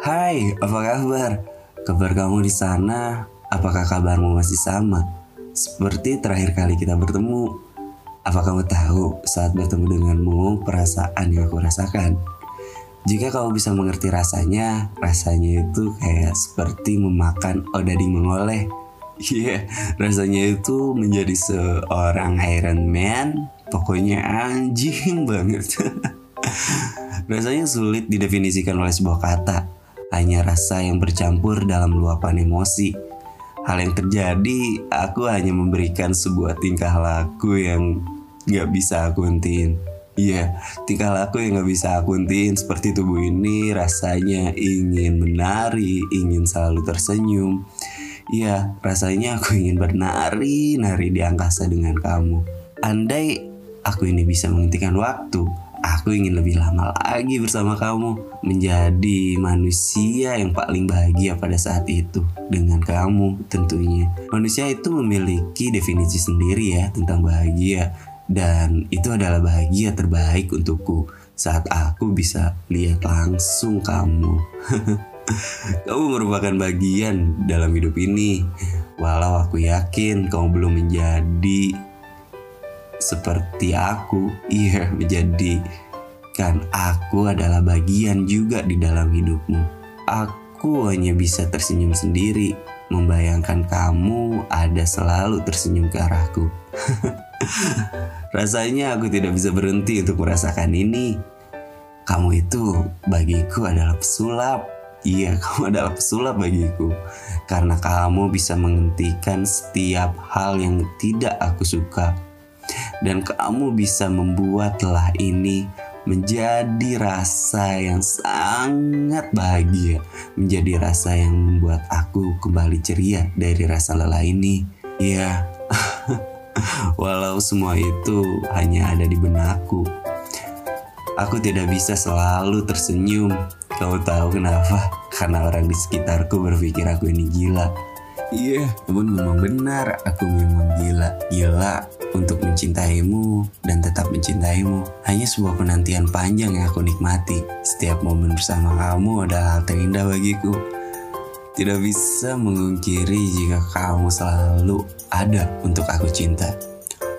Hai, apa kabar? Kabar kamu di sana? Apakah kabarmu masih sama? Seperti terakhir kali kita bertemu. Apa kamu tahu saat bertemu denganmu perasaan yang aku rasakan? Jika kamu bisa mengerti rasanya, rasanya itu kayak seperti memakan odading mengoleh. Iya, yeah, rasanya itu menjadi seorang Iron Man. Pokoknya anjing banget. rasanya sulit didefinisikan oleh sebuah kata. Hanya rasa yang bercampur dalam luapan emosi hal yang terjadi aku hanya memberikan sebuah tingkah laku yang nggak bisa aku hentiin Iya, tingkah laku yang gak bisa aku hentiin seperti tubuh ini rasanya ingin menari, ingin selalu tersenyum. Iya, rasanya aku ingin bernari, nari di angkasa dengan kamu. Andai aku ini bisa menghentikan waktu, Aku ingin lebih lama lagi bersama kamu, menjadi manusia yang paling bahagia pada saat itu dengan kamu tentunya. Manusia itu memiliki definisi sendiri ya tentang bahagia dan itu adalah bahagia terbaik untukku saat aku bisa lihat langsung kamu. kamu merupakan bagian dalam hidup ini. Walau aku yakin kamu belum menjadi seperti aku, iya menjadi kan aku adalah bagian juga di dalam hidupmu. Aku hanya bisa tersenyum sendiri, membayangkan kamu ada selalu tersenyum ke arahku. Rasanya aku tidak bisa berhenti untuk merasakan ini. Kamu itu bagiku adalah pesulap. Iya, kamu adalah pesulap bagiku. Karena kamu bisa menghentikan setiap hal yang tidak aku suka dan kamu bisa membuatlah ini menjadi rasa yang sangat bahagia, menjadi rasa yang membuat aku kembali ceria dari rasa lelah ini. Ya, walau semua itu hanya ada di benakku, aku tidak bisa selalu tersenyum. Kau tahu kenapa? Karena orang di sekitarku berpikir aku ini gila. Iya, namun memang benar aku memang gila. Gila untuk mencintaimu dan tetap mencintaimu. Hanya sebuah penantian panjang yang aku nikmati. Setiap momen bersama kamu adalah hal terindah bagiku. Tidak bisa mengungkiri jika kamu selalu ada untuk aku cinta.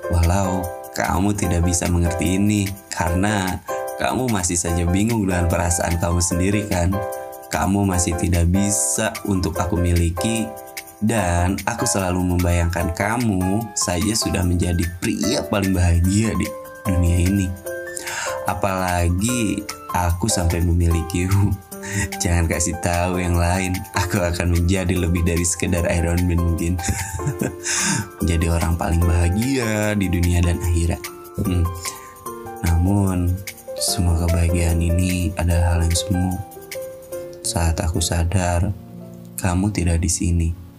Walau kamu tidak bisa mengerti ini karena kamu masih saja bingung dengan perasaan kamu sendiri kan? Kamu masih tidak bisa untuk aku miliki dan aku selalu membayangkan kamu saja sudah menjadi pria paling bahagia di dunia ini. Apalagi aku sampai memilikimu. Jangan kasih tahu yang lain. Aku akan menjadi lebih dari sekedar Iron Man mungkin. menjadi orang paling bahagia di dunia dan akhirat. Hmm. Namun semua kebahagiaan ini adalah hal yang semu. Saat aku sadar, kamu tidak di sini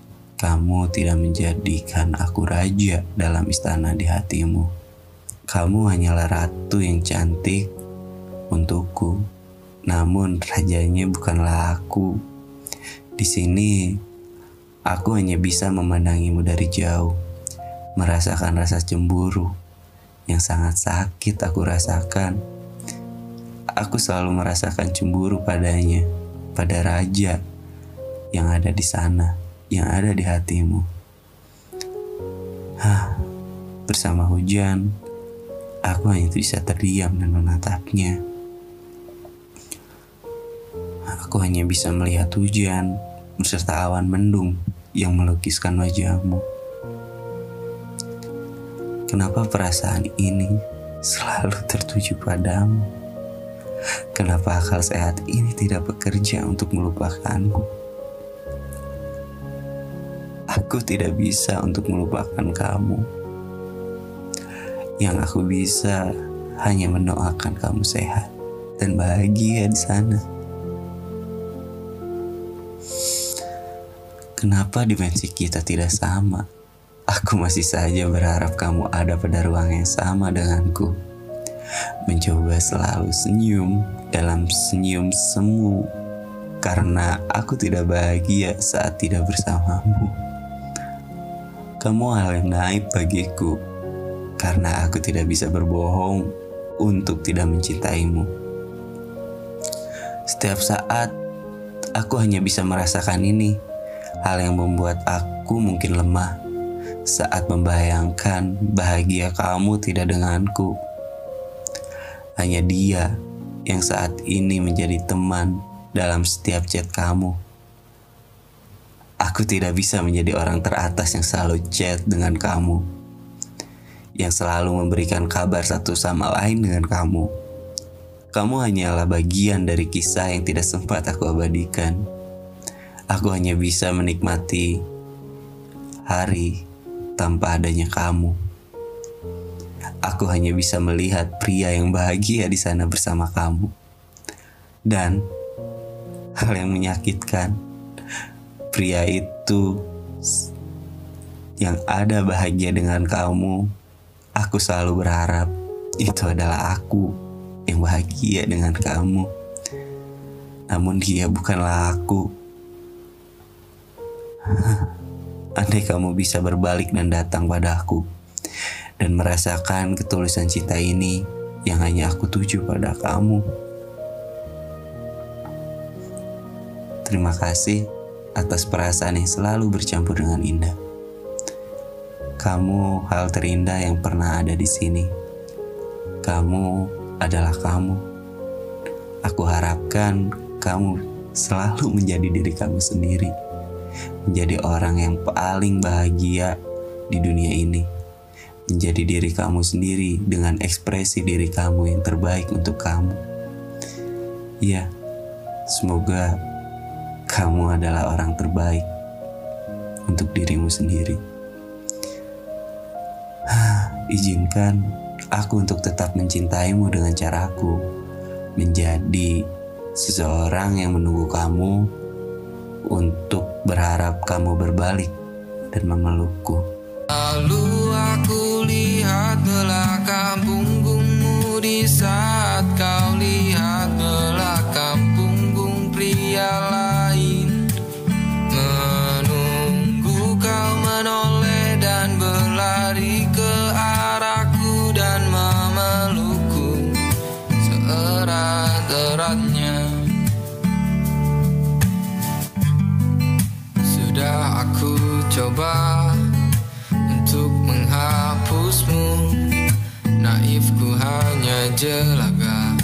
kamu tidak menjadikan aku raja dalam istana di hatimu. Kamu hanyalah ratu yang cantik untukku. Namun rajanya bukanlah aku. Di sini aku hanya bisa memandangimu dari jauh, merasakan rasa cemburu yang sangat sakit aku rasakan. Aku selalu merasakan cemburu padanya, pada raja yang ada di sana yang ada di hatimu. Hah, bersama hujan, aku hanya bisa terdiam dan menatapnya. Aku hanya bisa melihat hujan beserta awan mendung yang melukiskan wajahmu. Kenapa perasaan ini selalu tertuju padamu? Kenapa akal sehat ini tidak bekerja untuk melupakanmu? Aku tidak bisa untuk melupakan kamu. Yang aku bisa hanya mendoakan kamu sehat dan bahagia di sana. Kenapa dimensi kita tidak sama? Aku masih saja berharap kamu ada pada ruang yang sama denganku. Mencoba selalu senyum dalam senyum semu karena aku tidak bahagia saat tidak bersamamu. Kamu hal yang naik bagiku karena aku tidak bisa berbohong untuk tidak mencintaimu. Setiap saat Aku hanya bisa merasakan ini, hal yang membuat aku mungkin lemah saat membayangkan bahagia kamu tidak denganku. Hanya dia yang saat ini menjadi teman dalam setiap chat kamu. Aku tidak bisa menjadi orang teratas yang selalu chat dengan kamu, yang selalu memberikan kabar satu sama lain dengan kamu kamu hanyalah bagian dari kisah yang tidak sempat aku abadikan. Aku hanya bisa menikmati hari tanpa adanya kamu. Aku hanya bisa melihat pria yang bahagia di sana bersama kamu. Dan hal yang menyakitkan, pria itu yang ada bahagia dengan kamu, aku selalu berharap itu adalah aku yang bahagia dengan kamu. Namun dia bukanlah aku. Andai kamu bisa berbalik dan datang padaku dan merasakan ketulusan cinta ini yang hanya aku tuju pada kamu. Terima kasih atas perasaan yang selalu bercampur dengan indah. Kamu hal terindah yang pernah ada di sini. Kamu adalah kamu. Aku harapkan kamu selalu menjadi diri kamu sendiri, menjadi orang yang paling bahagia di dunia ini, menjadi diri kamu sendiri dengan ekspresi diri kamu yang terbaik untuk kamu. Ya, semoga kamu adalah orang terbaik untuk dirimu sendiri. Izinkan aku untuk tetap mencintaimu dengan caraku, menjadi seseorang yang menunggu kamu untuk berharap kamu berbalik dan memelukku. Lalu jelaga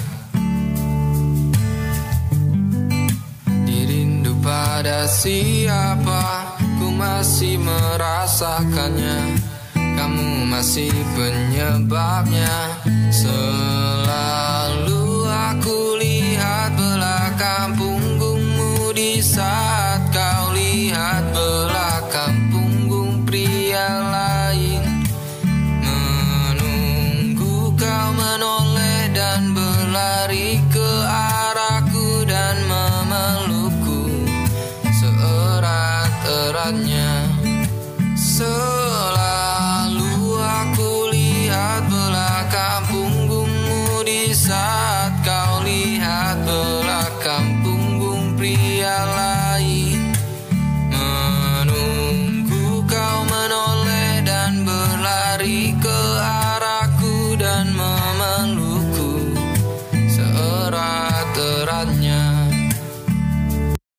Dirindu pada siapa Ku masih merasakannya. Kamu masih penyebabnya. Selalu